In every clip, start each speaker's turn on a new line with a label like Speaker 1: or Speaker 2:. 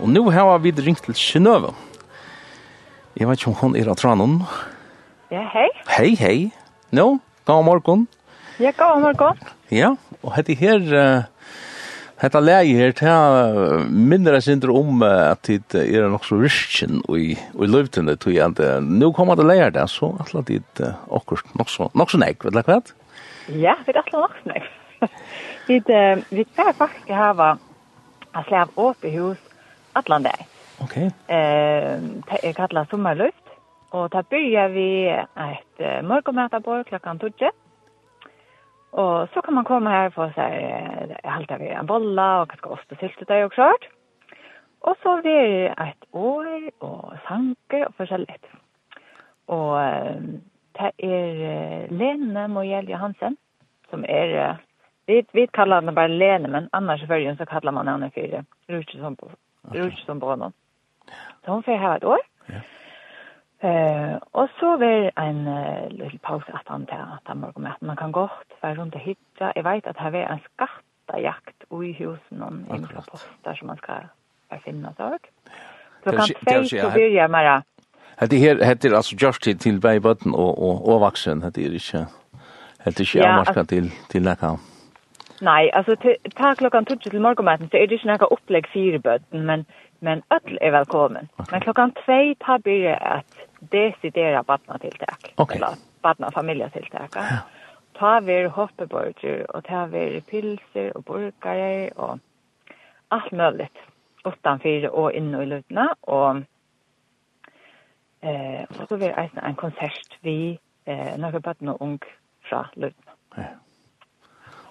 Speaker 1: Og nå har vi ringt til Kjønøve. Jeg vet ikke om hun er av Tranon.
Speaker 2: Ja, hei.
Speaker 1: Hei, hei. Nå, god morgen.
Speaker 2: Ja, god morgen.
Speaker 1: Ja, og hette her... Uh, hette leie her til mindre synder om uh, at det er nok så virkjen i, i løvtene, tog jeg at uh, nå kommer det leie der, så at det er uh, akkurat nok så, nok så nek, vet du hva?
Speaker 2: Ja, vi er at nok så nek. Vi, uh, vi kan faktisk hava en slav åpehus allan dag. Okej.
Speaker 1: Okay.
Speaker 2: Eh, det kallas sommarluft och ta börjar vi ett morgonmätarbord klockan 12. Och så kan man komma här för så här halta vi en bolla och kanske ost och sylt där också. Och så blir det ett år och sanker och förskälligt. Och det är Lene Mojell Johansen som är vi vi kallar henne bara Lene men annars i så kallar man henne för Rutgersson okay. rullstolsbanan. Så hon får här et år.
Speaker 1: Ja.
Speaker 2: Eh, og så var en uh, liten pause at han til at han morgon att man kan gott være rundt og hitta. Jeg vet at här var en skattejakt i husen om
Speaker 1: olika
Speaker 2: poster som man skal bare ska
Speaker 1: finna saker. Så
Speaker 2: kan
Speaker 1: säga
Speaker 2: så vill jag
Speaker 1: Hette her, hette er altså just til, til veibøtten og, og, og vaksen, hette er ikke, hette er ikke
Speaker 2: ja,
Speaker 1: avmarska til, til läkaren.
Speaker 2: Nei, altså, ta klokkan 12 til morgenmaten, så er det ikke noe opplegg fire bøten, men, men ødel er velkommen. Okay. Men klokkan 2 tar byrje at desidera badnatiltak,
Speaker 1: okay.
Speaker 2: eller badnafamilietiltak. Ja. Ta vi hoppeborger, og ta vi pilser og burgare, og alt mulig. Utanfyr og inne i løtene, og eh, og så ver eisen en konsert vi eh, når vi og ung fra løtene.
Speaker 1: Ja.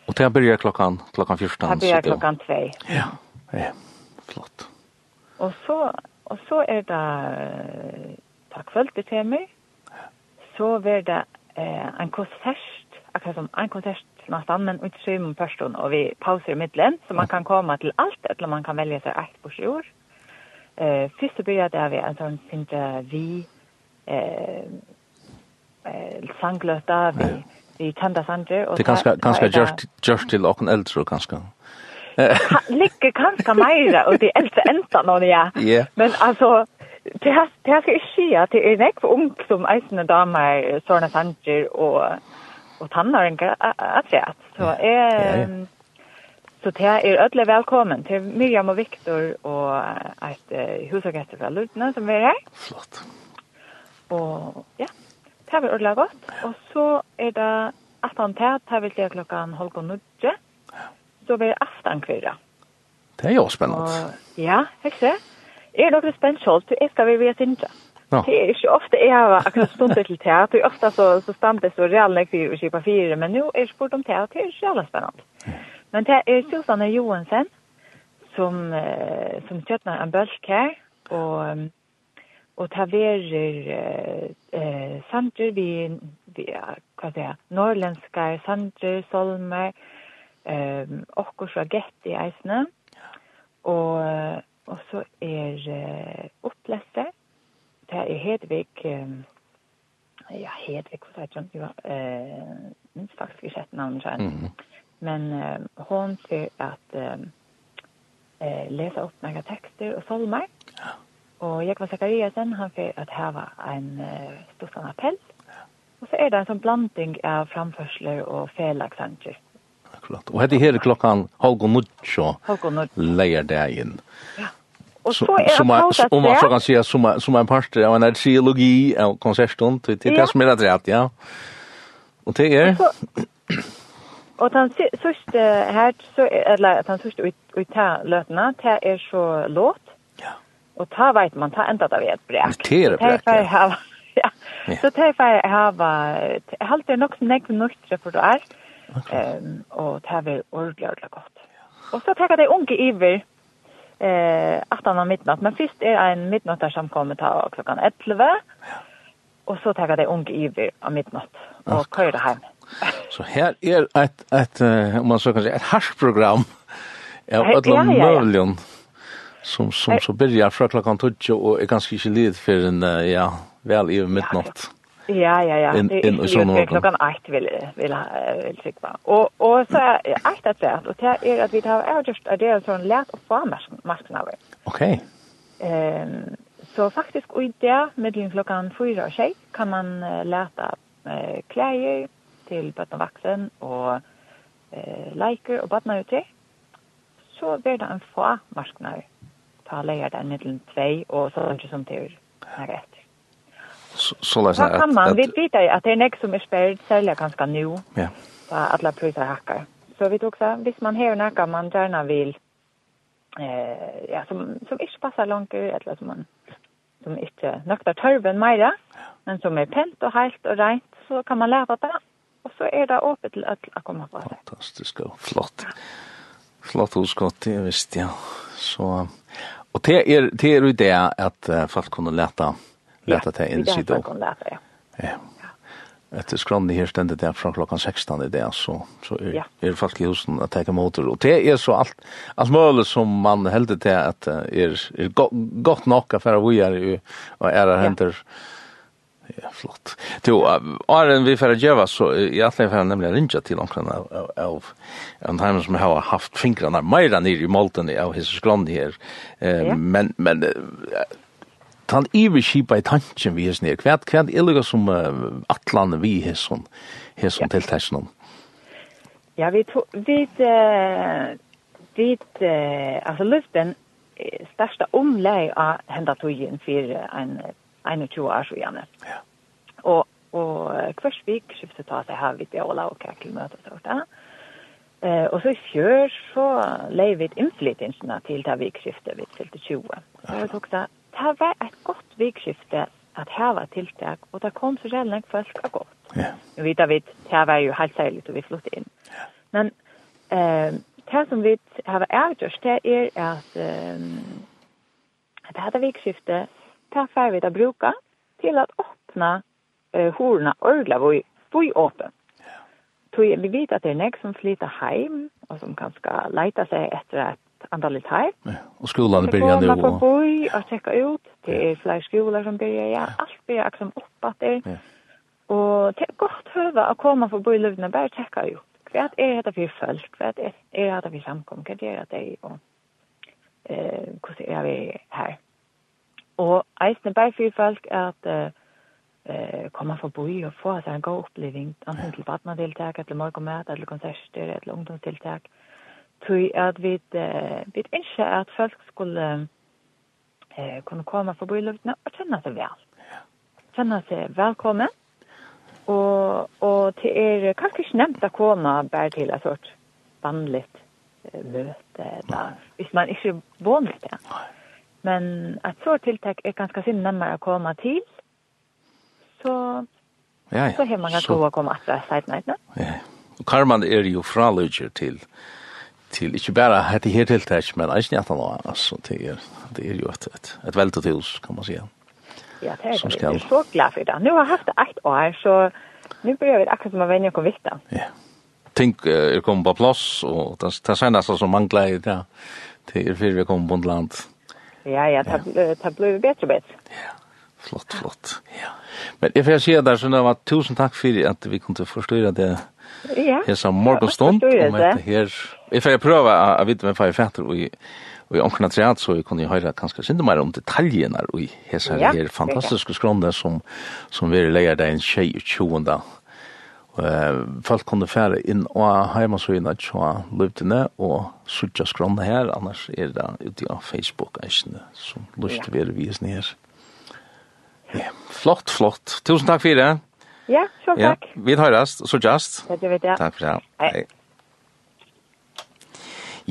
Speaker 1: Och det byrjar klockan klockan 14.
Speaker 2: Det
Speaker 1: börjar
Speaker 2: klockan 2.
Speaker 1: Ja. Ja. Flott.
Speaker 2: Och så och så är det tack för det til meg, Så blir det eh, en konsert, akkurat som en konsert nästan, men inte sju personer och vi pauser i mitten så man kan komma till allt eller man kan välja sig ett på sju år. Eh, først så börjar det vi en sånn sinte vi eh, eh, sangløta, vi i sanger. Sandre.
Speaker 1: Det er ganske, ganske just gjørst til åkken eldre, ganske.
Speaker 2: Ligger ganske meira, og det eldre enda noen, ja.
Speaker 1: Yeah.
Speaker 2: Men altså, det har det har skal ikke si at det er nekk ung som eisende damer, Sørne Sandre og, og tannaringer, atreat. Så jeg...
Speaker 1: Ja, ja.
Speaker 2: Så det er ødelig velkommen til Miriam og Viktor og et uh, husagester fra Lutne som er her.
Speaker 1: Flott.
Speaker 2: Og ja, det var ordentlig godt. Og så er det aftan til, det vil jeg klokken halv og nødje. Så blir det aftan kvirre.
Speaker 1: Det er jo spennende.
Speaker 2: Og, ja, ikke Jeg er nok spennende selv, så jeg skal være ved Sindra.
Speaker 1: No.
Speaker 2: Det er ikke ofte jeg har akkurat stundet til det, og ofte så, så stamper så reallene kviver og kjipa fire, men nå er jeg spurt om teat, det er ikke jævla spennende. Men det er Susanne Johansen, som, som kjøttner en bølg her, og Um, og ta verer eh, sanger vi, vi hva det er, norrlenskar sanger, solmer, eh, okkur fra gett i eisene, og, og så er eh, oppleste, det er Hedvig, eh, ja, Hedvig, hva sier jeg, jo, eh, minst faktisk ikke et navn,
Speaker 1: mm
Speaker 2: men eh, hon ser at eh, lesa upp några texter och solmer, Og Jakob Zakariasen, han får at hava en uh, storstand appell. Og så er det en sånn blanding av framførsler og felaksanger.
Speaker 1: Akkurat. Og hette hele klokkan halv og
Speaker 2: nudjo
Speaker 1: leier det inn. Ja.
Speaker 2: Och
Speaker 1: så
Speaker 2: är
Speaker 1: som om man så kan säga som som en part av en arkeologi av konserten till till det som är rätt ja. Och det är
Speaker 2: Och den sista här så eller den sista ut ut lötna det är så låt Og ta vet man, ta enda det ved et brek.
Speaker 1: Det er et brek, ja.
Speaker 2: ja. Så det er for jeg har hatt det nok som jeg nøytre for det er. Og det er ordentlig, ordentlig godt. Og så tar jeg det unge iver eh, 18 av midnatt. Men først er en midnatt der samkommet ta klokken 11. Och Og så tar jeg det unge iver av midnatt og kører hjem.
Speaker 1: Så her er et, et, om man så kan si, et harsprogram av
Speaker 2: ja,
Speaker 1: Møvlion.
Speaker 2: Ja, ja,
Speaker 1: ja som som så börjar från klockan 12 och är ganska inte led för en ja väl i midnatt.
Speaker 2: Ja ja ja.
Speaker 1: In in
Speaker 2: och
Speaker 1: sån
Speaker 2: klockan 8 vill vill vill sikta. Och och så är att att det och det är att vi tar just det är sån lärt och farmasken.
Speaker 1: Okej.
Speaker 2: Ehm så faktiskt och i det mellan klockan 4 och 6 kan man uh, läta eh kläder till barnvaxen och eh liker och barnautik. Så blir det en få farmasknar ta lejer där mellom 2 och så inte som til här rätt.
Speaker 1: Så så
Speaker 2: läs
Speaker 1: att
Speaker 2: kan man vet at att det er nästa som er spärrad særlig ganske nu.
Speaker 1: Ja.
Speaker 2: da alla priser hakker. Så vi tog så hvis man har när man gärna vill eh ja som som ikke passar långt eller som man som inte nöktar törven mera, men som är pent och helt och rent, så kan man leva det. Och så är det öppet till at att komma på det.
Speaker 1: Fantastiskt og flott. Flott hos Gotti, visst ja. Så Og det er, det er jo det at uh, folk kunne leta, leta til inn siden.
Speaker 2: Ja, folk kunne leta, ja.
Speaker 1: ja. Etter skrande her stendet det fra klokkan 16 i det, så, så er,
Speaker 2: ja.
Speaker 1: er folk i husen at teka motor. Og det er så alt, alt mulig som man heldig til at uh, er, er go godt nok affæra vujar og æra henter ja Ja, flott. Jo, Arjen, vi får gjøre så i alle fall nemlig rinja til omkring av, av, av en time som har haft fingrarna meira nere i molten av his skland her. Eh,
Speaker 2: ja.
Speaker 1: Men, men, tan ivi skipa i tanken vi his nere. Hva er det som uh, atlan vi his som, his som
Speaker 2: ja.
Speaker 1: tiltaksen om?
Speaker 2: Ja, vi tog, vi, uh, vi, uh, altså luften størsta omleg av henda tøyen for en 21 år så gärna.
Speaker 1: Ja.
Speaker 2: Og, og Kvarsvik skiftet ta sig här vid i och og Kakelmøte så där. Eh, och så i fjör så leier vi innflytelsene til det vikskiftet vid fylte 20. Så jag tog det, det var ett gott vikskifte at hava tilltag och det kom så jävla ikke folk har gått.
Speaker 1: Ja.
Speaker 2: Vi vet att det var ju helt særlig och vi flyttet in. Ja. Men eh, det som vi har avgjørst, det är att eh, det här vikskifte ta färg vi att bruka till att öppna eh, horna ordla vi ju öppen. Tog vi vet att det är näck som flyttar hem och som kanske leta sig efter ett antal här.
Speaker 1: Ja, och skolan börjar nu. Och
Speaker 2: boy och checka ut. Det är fler skolor som börjar ja. Allt börjar liksom uppåt där.
Speaker 1: Ja.
Speaker 2: Och det är gott höva att komma i Lövna bara checka ut. Vad är det för folk? Vad är det för samkom? Vad är det? Och eh hur ser vi här? Og eisne bare for folk er at eh komme komma förbi og få seg en god oppleving, enten til barnadeltag eller morgenmøte, eller konserter eller ungdomstiltak. Tui at vi eh, vi inte at folk skulle eh kunne komme kunna bo i luften og kjenne seg vel. Kjenne seg velkommen. Og, og til er kanskje ikke nevnt å komme bare til et sort vanligt møte, da, hvis man ikke er våner det. Nei. Men ett så tiltak är ganska sin närmare att komma till. Så
Speaker 1: ja, ja.
Speaker 2: så har man ganska gå att komma att säga nej.
Speaker 1: Ja. Og Karman är ju fraløyger till till inte bara hade här tiltak, men är inte att han altså, det är det är ju ett ett, ett väldigt hus kan man säga.
Speaker 2: Ja, det
Speaker 1: är,
Speaker 2: det är så glad for det. Nu har jeg haft ett år så nu börjar vi akkurat som å vende och vikta.
Speaker 1: Ja. Tänk er kommer på plats och det, det senaste som mangler i det, det är för vi kommer på land.
Speaker 2: Ja Ja, ja, det ja. blir bättre bättre. Ja,
Speaker 1: flott, flott. Ja. Men jag får säga där så nu var tusen tack för att vi kunde förstå det.
Speaker 2: Ja.
Speaker 1: her som
Speaker 2: morgonstund
Speaker 1: om det här. Jag får prøve å vite med fem fatter och Og i omkring treat så kunne jeg høre kanskje sinde mer om detaljerna og i hese her,
Speaker 2: ja,
Speaker 1: her fantastiske skronda som, som vi leier deg en tjej 20 folk kunne fære inn og heimasøyene til løptene og sutja skrånne her, annars er det ute av Facebook-eisene som lyst til å være visende her. Ja, flott, flott. Tusen takk for det.
Speaker 2: Ja, så
Speaker 1: ja.
Speaker 2: takk.
Speaker 1: Vi tar rast, så just.
Speaker 2: Ja, det vet jeg.
Speaker 1: Takk for det.
Speaker 2: Hei.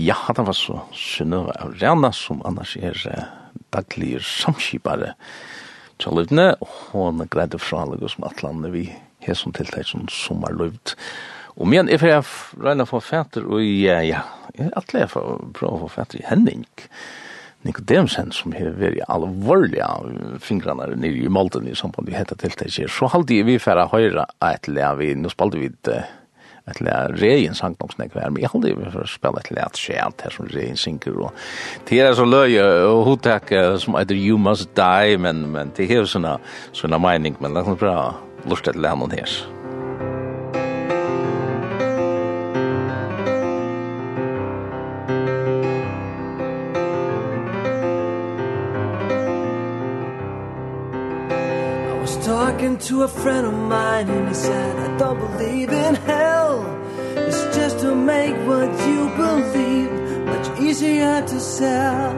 Speaker 1: Ja, det var så Synnøve av Rana, som annars er eh, daglig samskipare. Tjallutne, hun greide fra alle som atlandet vi hesson tiltak som som. Og men jeg får regne for fætter, og ja, ja, jeg er atle for å prøve å få fætter i Henning, Nikodemsen, som har vært alvorlige fingrene nere i Malden i samband med dette tiltaket, så halde vi for å høre et le vi, nå spalte vi et lea reien sangdomsnek her, men jeg halde vi for å spille et le et skjent her som reien synker, og det er så løy og hotak som heter You Must Die, men, men det er jo sånne, sånne mening, men det er prøve lort til henne her.
Speaker 3: I was talking to a friend of mine and he said I don't believe in hell It's just to make what you believe much easier to sell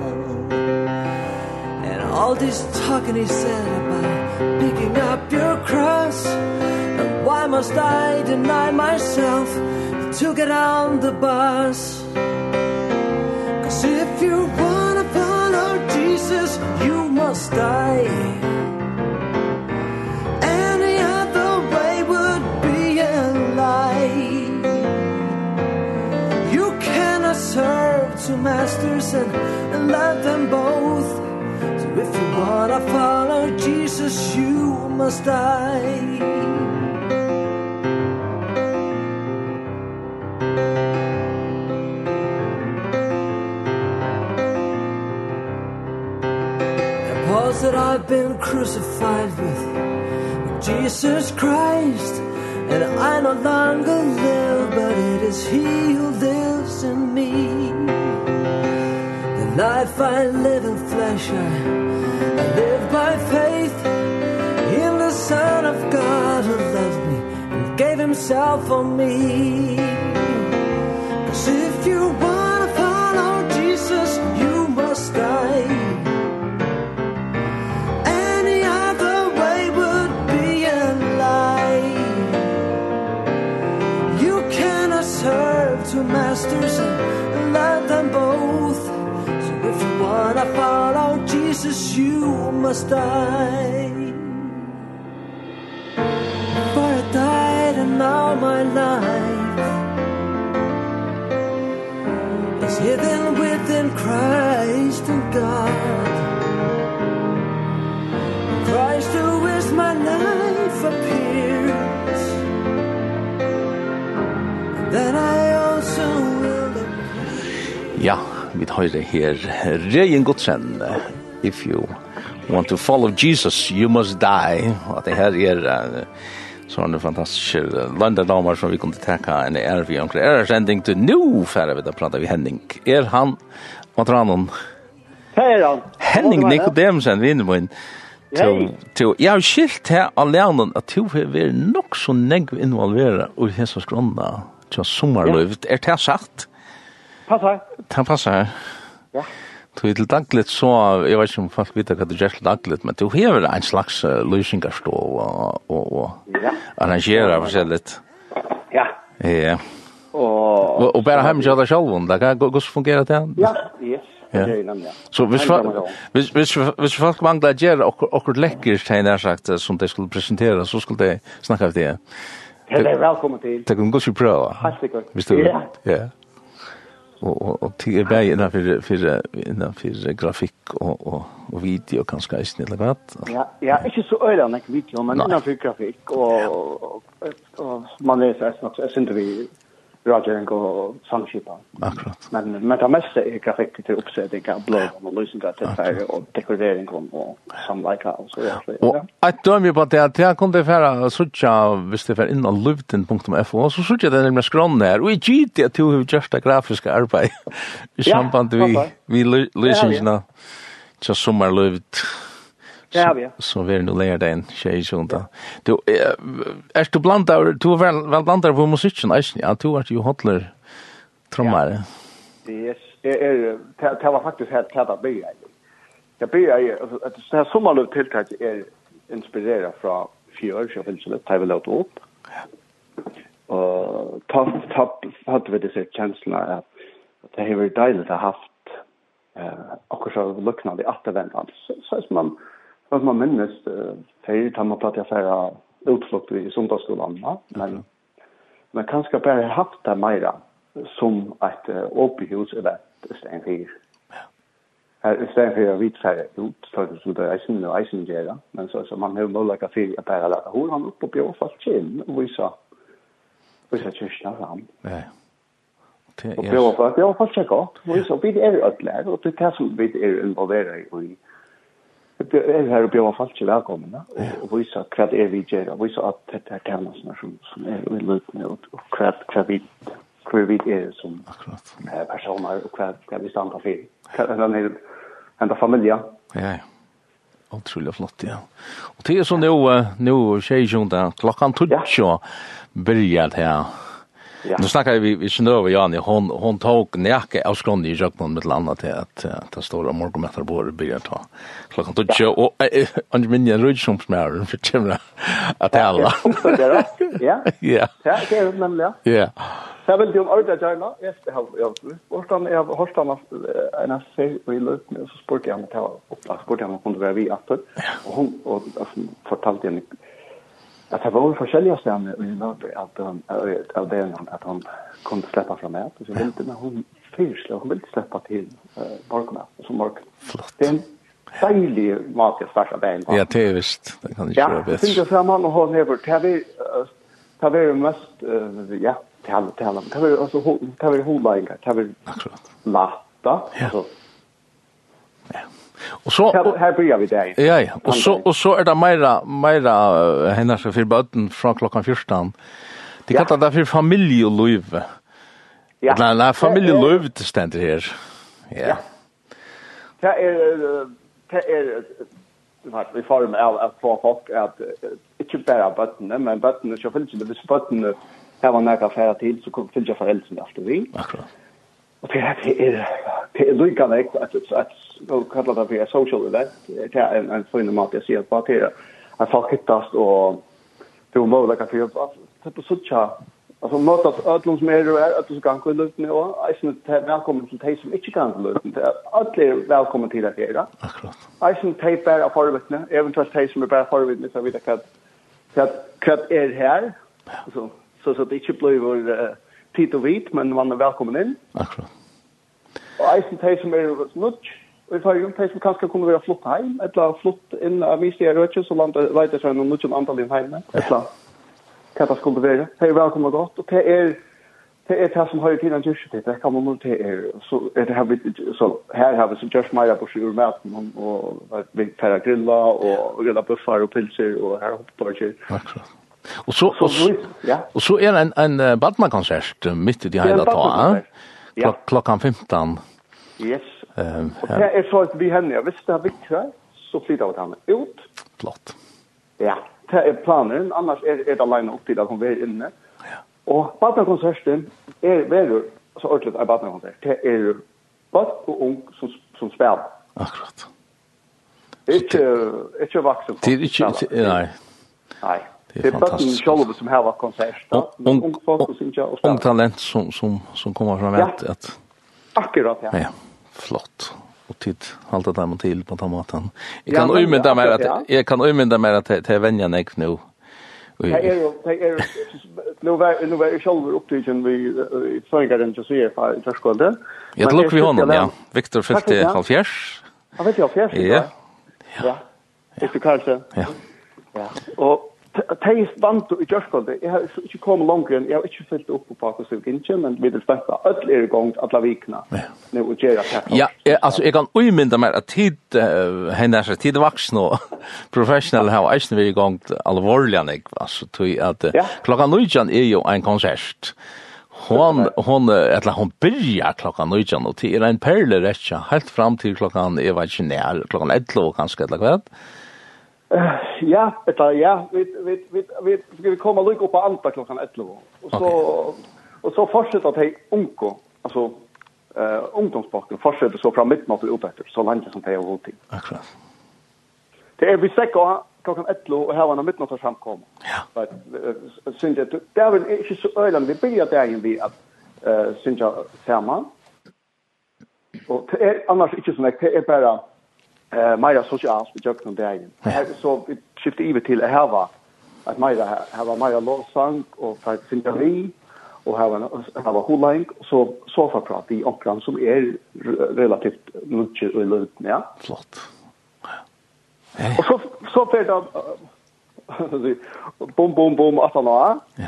Speaker 3: And all this talking he said about picking up your cross. And why must I deny myself to get on the bus? Cause if you wanna follow Jesus you must die. Any other way would be a lie. You serve two masters and, and love them both But I follow Jesus, you must die. The that I've been crucified with Jesus Christ. And I no longer live, but it is He who lives in me life I live in flesh I live by faith in the Son of God who loved me and gave himself for me. Cause if you were Jesus you must die For I died and now my life Is hidden within Christ and God. Christ who is my life appears. And then I also will
Speaker 1: appear Ja, vi tar det her Reien Godsen if you want to follow Jesus, you must die. Og det her er uh, sånne fantastiske landedamer som vi kunne tekka en er vi omkring. Er sending til nu, færre vi da prater vi Henning. Er han, hva tror han
Speaker 4: Hei, er han.
Speaker 1: Henning Nikodemsen, vinner min. Hei. Jeg har skilt her alene at du har vært nok så negv involveret i hese skrona til sommerløyvet. Er det sagt?
Speaker 4: Passar.
Speaker 1: Det passar.
Speaker 4: Ja.
Speaker 1: Du til dagligt så, jeg vet ikke om folk vet hva du gjør til dagligt, men du hever en slags uh, løsningarstå og, og, og
Speaker 4: ja.
Speaker 1: arrangerer forskjellig.
Speaker 4: Ja.
Speaker 1: Ja.
Speaker 4: Og,
Speaker 1: og, og bare hjemme til deg selv, hvordan fungerer det?
Speaker 4: Ja, yes. Ja.
Speaker 1: Så hvis folk, hvis, hvis, hvis folk mangler å gjøre akkurat lekkert, sagt, som de skulle presentere, så skulle de snakke av det.
Speaker 4: Det er velkommen til.
Speaker 1: Det kan gå til prøve.
Speaker 4: Helt sikkert.
Speaker 1: Ja. Ja og og og til er bäj innan för för innan för grafikk og og og video kanskje er snill vad
Speaker 4: ja ja ikkje så øyla när video men innan för grafik og, og man leser är så att det synd vi rådgjøring og sangskipan.
Speaker 1: Akkurat.
Speaker 4: Men, men det meste er grafikk til oppsetting av blod og løsninger til færre og dekorering og samleika og så videre.
Speaker 1: Og et dømme på det at jeg kom til færre suttja, hvis det var innan luften.fo, så suttja det nemlig skrån her, og i gitt at du har gjort det grafiske arbeid i samband vi, vi løsningene til sommerløft.
Speaker 4: Ja, Det har vi.
Speaker 1: Så vi er nu lär deg en tjej sånt där. Du, er du bland där, du er vel väl bland där på musiken, ja, du er jo hotler trommare.
Speaker 4: Yes, det var faktisk helt klart att börja. Jag börjar, at det här tiltak er inspireret fra fjør, så jeg vill så tar vi låt opp. Og ta, ta, hadde vi disse kjenslene, at det har vært deilig å ha haft eh, också så i attervendene, Så, så man, för man minnes, eh för att man pratade affära utflukt i söndagsskolan va men men bare bara haft det mera som ett stedet eller Her i stedet stäng här vid færre ut för det er eisen og eisen isen gera men så så man har möjlighet att fylla bara lägga hur han opp og bjør fast in och visa visa kyrkna fram ja. Det är. Och det var för att jag har fått checka. Och så vid är ödlär och det är som vid är involverad i er her og bjóða falsk til velkomna og vísa hva er vi gjer og vísa at dette er tjernasna som som er i løytene og hva vi hva vi er som personer og hva vi standa fyrir hva er enda familia ja
Speaker 1: ja. Otroligt flott, ja. Och det är så nu, nu tjejjunda, klockan tutsja börjar det här
Speaker 4: Ja.
Speaker 1: Nu snackar vi vi känner över Janne hon hon tog näke av skrondi i Jökman med landa till att ta stora morgonmättar på det börjar ta. Klockan tog ju och under min jag rör som smär för timra att alla.
Speaker 4: Ja.
Speaker 1: Ja.
Speaker 4: Ja, det är nämligen.
Speaker 1: Ja.
Speaker 4: Jag vill ju om ordet där nå efter halv jag. Vart han jag har stannat en affär och i lut nu så sport jag med ta upp. sport jag med kunde vara vi att och hon och fortalte henne att det var forskjellige stjärnor i Norge at han av det at han kunde släppa fram ät och så ville när hun fyrsle hun ville slippe til uh, morgonen som så
Speaker 1: flott
Speaker 4: Det er en deilig mat jag startar dagen.
Speaker 1: Ja, det är visst. Det kan inte göra bättre.
Speaker 4: Ja, det finns fram han och hon över. Det här det här är mest, ja, det här är alltså, det här är hodlaingar, det här
Speaker 1: är
Speaker 4: latta, alltså
Speaker 1: Och så
Speaker 4: här her blir vi där.
Speaker 1: Ja, ja. Och så och så är det mera mera hennar så for bøtten fra klokkan 14.
Speaker 4: De
Speaker 1: kallar det for familieliv.
Speaker 4: Ja.
Speaker 1: Nei, nei, familieliv det ständer här. Ja.
Speaker 4: Ja. Det är det er i form av att få folk att inte bara botten, men botten så fyllt det hvis bøttene her var några færre till så fyllt ikke föräldrarna efter vi.
Speaker 1: Akkurat.
Speaker 4: Og det er, det er, det er lykka vekt, at, at, at kallar det for et social event, det er en, en fin mat jeg sier, bare til at folk hittast og det er umulig at fyra, det er på suttja, altså møte at ødlom som er att du ska som ganger i och jag syns att välkommen till dig som ikke ganger i løyten, ødlom er velkommen til at gjøre.
Speaker 1: Akkurat.
Speaker 4: Eisen de är forvittne, eventuellt dig som är bara forvittne, så vet jag att hva är här. så, så, så att det inte blir vår tid och vit, men man är välkommen in.
Speaker 1: Akkurat.
Speaker 4: Og eisen de som er nødt, og i fargen, de som kanskje kunne være flott heim, eller flott inn av miste i rødkjøs, så landet leiter seg noen nødt om antall inn heim, eller hva det skulle være. Det er velkommen godt, og det er Det er det som har tiden den kyrkje til, det kan man nå til er, så er det her vi, så her har vi så gjørs meira på sju maten, og vi færre grilla, og grilla buffar og pilser, og her hoppbarker.
Speaker 1: Akkurat. Og så, og, så,
Speaker 4: ja.
Speaker 1: og så er det en, en badmakoncert midt i de hele
Speaker 4: taget
Speaker 1: ja.
Speaker 4: klok
Speaker 1: klokkan 15.
Speaker 4: Yes.
Speaker 1: Ehm. och
Speaker 4: det är så att vi henne, jag visste det viktiga så flyttar vi henne ut.
Speaker 1: Flott.
Speaker 4: Ja, det är planen, annars är, är det alene upp till att hon är inne.
Speaker 1: Ja.
Speaker 4: Och badnakonserten är väl så ordentligt en badnakonsert. Det är bad och ung som, som spelar.
Speaker 1: Akkurat.
Speaker 4: Ikke, ikke vaksen.
Speaker 1: Det är inte, nej.
Speaker 4: Nei.
Speaker 1: Det
Speaker 4: är fantastiskt. Det
Speaker 1: är
Speaker 4: selv som här konsert.
Speaker 1: konserter. Ung
Speaker 4: folk som jag och
Speaker 1: ung talent som som som kommer fram att
Speaker 4: ja.
Speaker 1: att
Speaker 4: akkurat ja.
Speaker 1: Ja. Flott. Och tid hålla dem till på tomaten. Jag kan ummynda
Speaker 4: mer
Speaker 1: att jag kan ummynda mer att det är vänja nek nu.
Speaker 4: Det er jo, det är nu var nu var jeg selv opptidgen vi i Sverige så ser för förskolan.
Speaker 1: Jag tror vi honom ja. Victor
Speaker 4: 50 halv
Speaker 1: fjärs.
Speaker 4: Jag vet jag fjärs.
Speaker 1: Ja.
Speaker 4: Ja. Det är.
Speaker 1: Ja.
Speaker 4: Ja. Och Teis vant i Gjørskolde, jeg har ikke kommet langere, jeg har ikke fyllt opp på Pakus og Gintje, men vi vil spenta, ødel er i gang alle vikene, nå og gjøre kjærkort.
Speaker 1: Ja, jeg, altså, jeg kan uimynda meg at tid, uh, henne er tid vaksen og professional har eisen vi i gang alvorlig enn altså, tog at uh, klokka nøytjan er jo en konsert, hon hon eller hon byrjar klokka 19 og till en perle rettja helt fram til klokka är klokka jag när klockan 11 kanskje eller Uh,
Speaker 4: ja, eta ja, vi vi vi vi ska vi komma lucka på anta klockan 11 och så okay. och så fortsätter att hej onko alltså eh uh, fortsätter så fram mitt natten ut efter så länge som det är vårt tid.
Speaker 1: Akkurat.
Speaker 4: Det är vi säkert klockan 11 och här var någon mittnatt samkom.
Speaker 1: Ja.
Speaker 4: But synd det där vill inte så öland vi börjar där igen vi att eh syns jag samman. Och det är annars inte så mycket det är bara eh Maja så jag har spelat om
Speaker 1: dagen.
Speaker 4: Så vi skiftade över till här var att Maja här var Maja lovsång och för symfoni och här var här var holang så prat i omkring som är relativt lunch och lunch ja.
Speaker 1: Flott. Hey.
Speaker 4: Och så så för då bom bom bom att han har.
Speaker 1: Ja.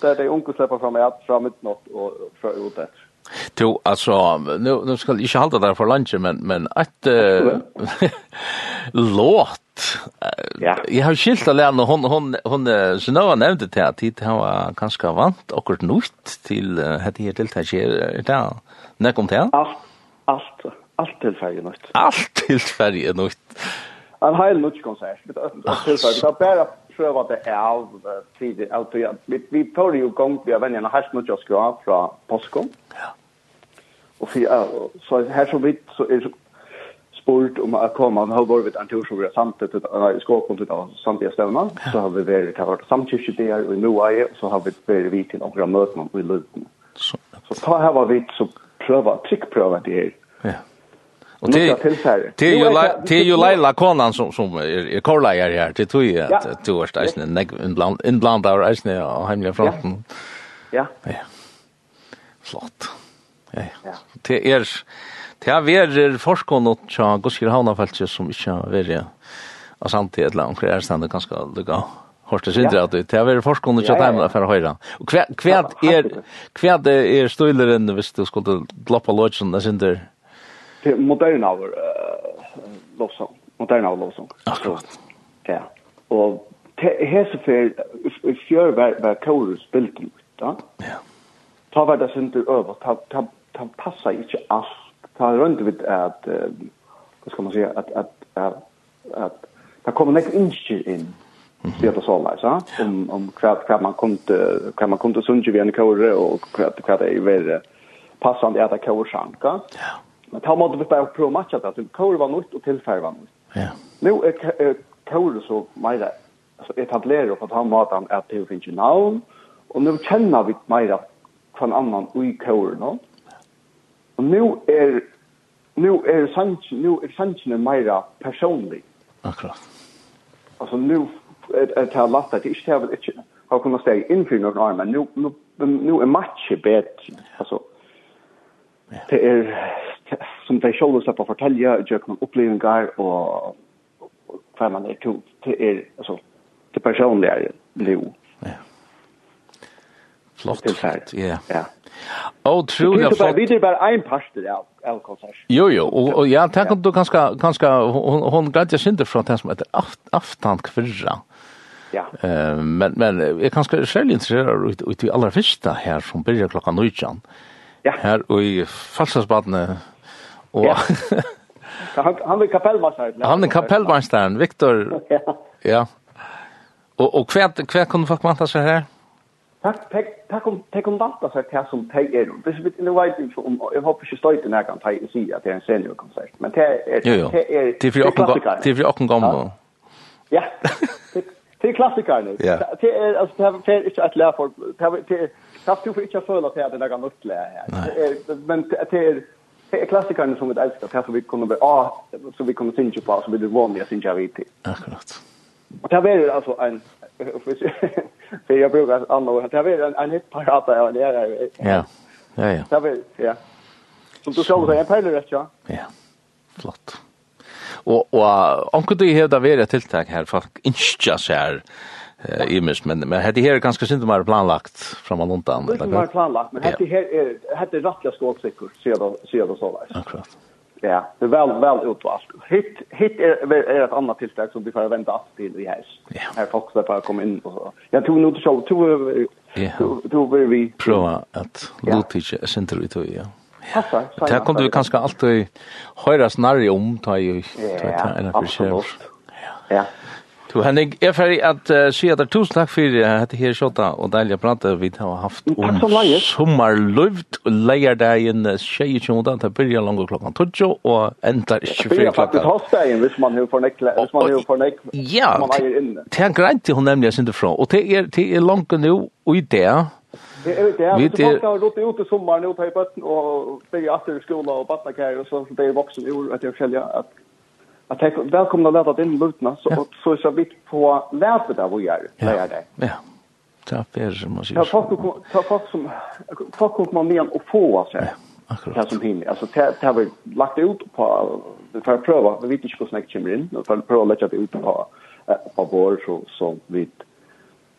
Speaker 4: Där det onkel släpper fram att fram ett något och för ut det.
Speaker 1: Jo, altså, nu nu skal jeg ikke halte där for lunch men men et uh, låt.
Speaker 4: Ja.
Speaker 1: Jeg har skilt alene, lära hon hon hon Genova nevnte til at tid har ganske vant akkurat nytt til uh, dette her till Er det När om det?
Speaker 4: Allt allt allt till färje nytt.
Speaker 1: Allt til ferie nytt.
Speaker 4: En hel nytt konsert. Det är bara prøver det av tid av tid. Vi, vi tar jo gong vi har venner en halv minutt skra fra Posko.
Speaker 1: Ja.
Speaker 4: Og for, uh, så her så vidt så er spurt om å komme, nå har vi en tur som vi har samt, nei, i skåpen til samtidig stevna, så har vi vært, har vært samtidig der og i Moaie, så har vi vært vidt til noen møtene i Løvden.
Speaker 1: Så,
Speaker 4: så ta her var vidt så prøver, trykkprøver det her.
Speaker 1: Ja Och det det ju det är ju Leila Konan som som är korlejare här till tror
Speaker 4: jag
Speaker 1: att du är stads en inbland inbland där är snä och hemliga fronten.
Speaker 4: Ja.
Speaker 1: Ja. Flott. Ja. Det är det är ver forskon och tja ha havna fältet som inte är och samtidigt eller omkring är ständigt ganska lugga. Horste sindra at det er forskon
Speaker 4: ikkje
Speaker 1: at
Speaker 4: heimla
Speaker 1: for høyra. Og
Speaker 4: är
Speaker 1: er är er støyleren hvis du skulle gloppa lodgen
Speaker 4: der sindra moderna av lovsång. Moderna av lovsång.
Speaker 1: Akkurat.
Speaker 4: Ja. Og hese i fjør var var kor spilt ja.
Speaker 1: Ja.
Speaker 4: Ta var det sunt över. Ta ta ta passa ikkje alt. Ta rundt við at vad skal man säga at at at at ta koma nek inskir inn. Det är så där så Om om kvart kvart man kom till kan man kom till vi en kor och kvart kvart är väl passande att kor sjanka.
Speaker 1: Ja.
Speaker 4: Men ta måtte vi bare prøve å matche det. Till Kaur var nytt og tilfære var nytt.
Speaker 1: Ja.
Speaker 4: Nu er Kåre så mer alltså etablerar på han måten at det finnes navn. Og nå kjenner vi mer från annan i Kåre nå. Og nå er nu er sant nu er sant mer personlig.
Speaker 1: Akkurat.
Speaker 4: Alltså nu är det at att inte ha det har kunnat stå in för några år men nu nu nu är matchen bättre alltså det er som de selv själva släpper fortälja, gör man upplevelser og hva man er til, til er, altså, til personlig er nu. Ja.
Speaker 1: Flott.
Speaker 4: Til
Speaker 1: ferd.
Speaker 4: Ja.
Speaker 1: ja.
Speaker 4: Og tror jeg
Speaker 1: flott.
Speaker 4: Det er bare en parster av, av konsert.
Speaker 1: Jo, jo, og, og ja, tenk om du kanskje, kanskje, hun, hun gleder seg ikke fra det som heter aft, aftan kvirra.
Speaker 4: Ja.
Speaker 1: Uh, men, men jeg er kanskje særlig interessert ut, ut i allra första här som börjar klockan 19.
Speaker 4: Ja.
Speaker 1: Här och i Falsasbadne Og
Speaker 4: han han är kapellmästaren.
Speaker 1: Han er kapellmästaren Viktor.
Speaker 4: ja.
Speaker 1: ja. Og, og kvärt kvärt kunne folk vänta seg her?
Speaker 4: Takk, takk, takk om takk om data så här som tag är. Det är nu vet inte om jag hoppas jag står inte kan ta i sig att det är en seniorkonsert. Men det
Speaker 1: är
Speaker 4: det är
Speaker 1: det är också det är också gamla.
Speaker 4: Ja. Det är klassiker
Speaker 1: nu.
Speaker 4: Det är alltså det här är inte att lära folk det är det är du för inte att føla att det är något nytt här. Men det är klassikerne som vi älskar, här som vi kommer bli, ah, så vi kommer synge på, så vi det vanliga synge vi till.
Speaker 1: Akkurat.
Speaker 4: Och det här är alltså en, för jag brukar andra ord, det här är en, en hitparata av det här.
Speaker 1: Ja, ja, ja.
Speaker 4: Det här är, ja. Som du såg, det är en perlerätt, ja.
Speaker 1: Ja, flott. Och, och om du ju hävda vara tilltag här, folk inte så här, eh i mest men men hade här ganska synd mer planlagt framan undan
Speaker 4: det mer planlagt men hade här hade rättliga skålsäckor ser då ser då så där.
Speaker 1: Akkurat.
Speaker 4: Ja, det väl väl utvalt. Hit hit är är ett annat tillstånd som vi får vänta till i
Speaker 1: här
Speaker 4: Här folk ska bara komma in och så. Jag tog nog
Speaker 1: så
Speaker 4: tror tror vi
Speaker 1: vi prova
Speaker 4: att
Speaker 1: låta center ut och ja.
Speaker 4: Passa.
Speaker 1: Det kommer vi kanskje alltid höra snarare om ta ju ta en
Speaker 4: Ja. Ja.
Speaker 1: Du Henning, jeg er ferdig at uh, si at det er tusen takk for uh, dette her skjøtta og deilig å prate vi har haft om sommerløyft og leierdagen 22. til byrja langt klokken 12 og ender ikke
Speaker 4: før
Speaker 1: klokken.
Speaker 4: Det blir
Speaker 1: faktisk
Speaker 4: hostdagen hvis man har fornekt hvis man har fornekt
Speaker 1: ja,
Speaker 4: man eier inne.
Speaker 1: Det er greit til hun nemlig jeg synes fra, og det er, det er langt nå og i det,
Speaker 4: Det är det.
Speaker 1: Vi det
Speaker 4: har rott ut i sommaren och på bötten och bygga åter i skolan och vattna kär och så det är vuxen ur att jag skälja att att jag välkomna lätta den lutna så
Speaker 1: ja.
Speaker 4: så så vitt på lätet där vi är där det.
Speaker 1: Ja. Ta per som måste.
Speaker 4: Ta folk ta folk som folk kommer med och få alltså. Akkurat. Det som hinner. Alltså det har vi lagt ut på för att pröva. Vi vet inte hur snägt kommer in. För att pröva lägga det ut på på vår så så vi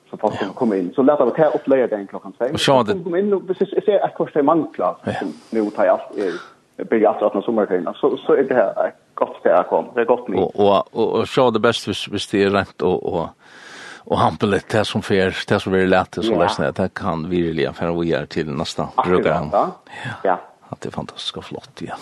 Speaker 4: så folk som kommer in. Så lätta vi ta upp lägga den klockan 5.
Speaker 1: Och så
Speaker 4: kom in och precis ser att kosta manklar. Nu tar jag allt blir att att sommarferien så så är det här gott det att komma. det är gott
Speaker 1: mig och och och så det bäst vis vis det är rent och och och hampelet det som fer det som blir lätt så läsna det kan vi vilja för vi är till nästa program.
Speaker 4: Ja. Ja
Speaker 1: att det är fantastiskt flott ja.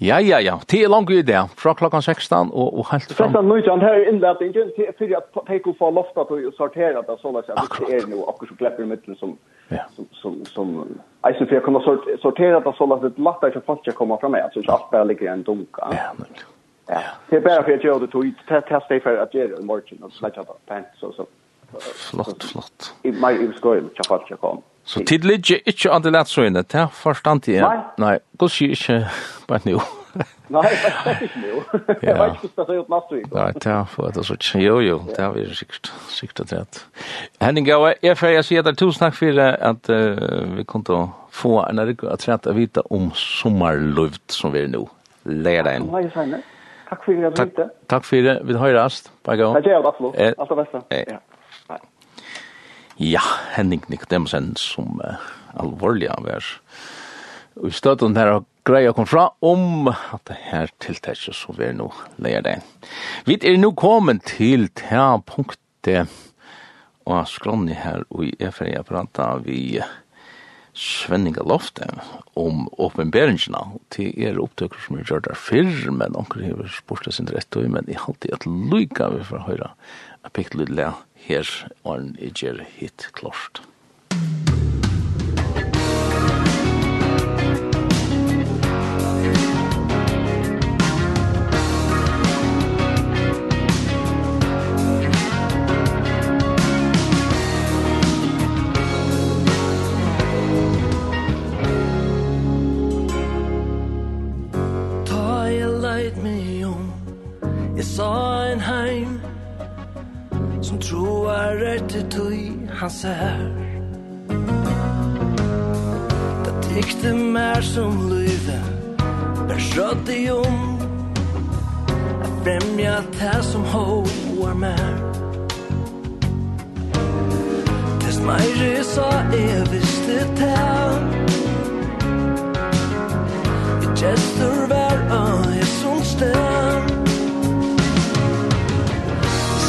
Speaker 1: Ja, ja, ja. Det er langt i det. Fra klokkan 16 og, og helt fram.
Speaker 4: Dette er nøytjant her innledningen til at jeg kunne få loftet til å sortere det sånn at det er noe akkurat som klepper i midten som
Speaker 1: Ja.
Speaker 4: Som som som alltså för jag kommer sort sortera det så att det lättare för folk att komma fram med så att bara ligger en dunka.
Speaker 1: Ja. Men.
Speaker 4: Ja. Det är bara för att jag det tog testa för att göra en margin och släcka på pant så så.
Speaker 1: Flott, flott.
Speaker 4: I my i skoil att folk att komma.
Speaker 1: Så tid ligger inte an det lätt så inne. Det förstår inte jag.
Speaker 4: Nej.
Speaker 1: Nej. Går sig inte bara nu.
Speaker 4: Nej, faktiskt inte. nu. Jag vet inte vad det är nästa vecka.
Speaker 1: Nej, det är för att det är så Jo, jo, det är vi sikt, sikt att det. Henning Gaue, jag får jag säga där tusen tack för att vi kunde få en riktig att träta vita om sommarluft som vi är nu. Leda in.
Speaker 4: Nej, fint. Tack för att
Speaker 1: det.
Speaker 4: hittade.
Speaker 1: tack för det. Vi hörs. Bye go.
Speaker 4: Tack, jag absolut. Allt det bästa. Ja.
Speaker 1: Ja, Henning Nikodemsen som uh, alvorlig han var. Og i stedet her greia kom fra om at det her tiltaket som vi er nå leier det. Vi er nå kommet til det punktet og skronni her og i EFRI jeg prata vi Svenninga Lofte om åpenberingsna til er opptøkker som er gjør der fyrr, men onker hever spørste sin rett og men jeg halte et lykka vi får høyra a pikt lydle her og en i gjør hit klart.
Speaker 3: Musikk cancer Det tykte mer som lyve Men skjøtt i om. Jeg fremja det som hoar mer Test meg sa jeg visste det Jeg gestur var av jeg som sted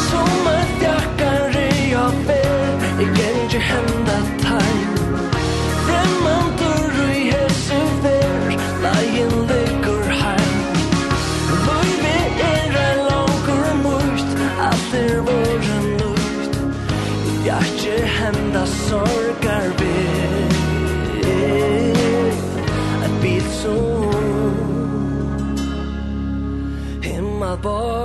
Speaker 3: Som above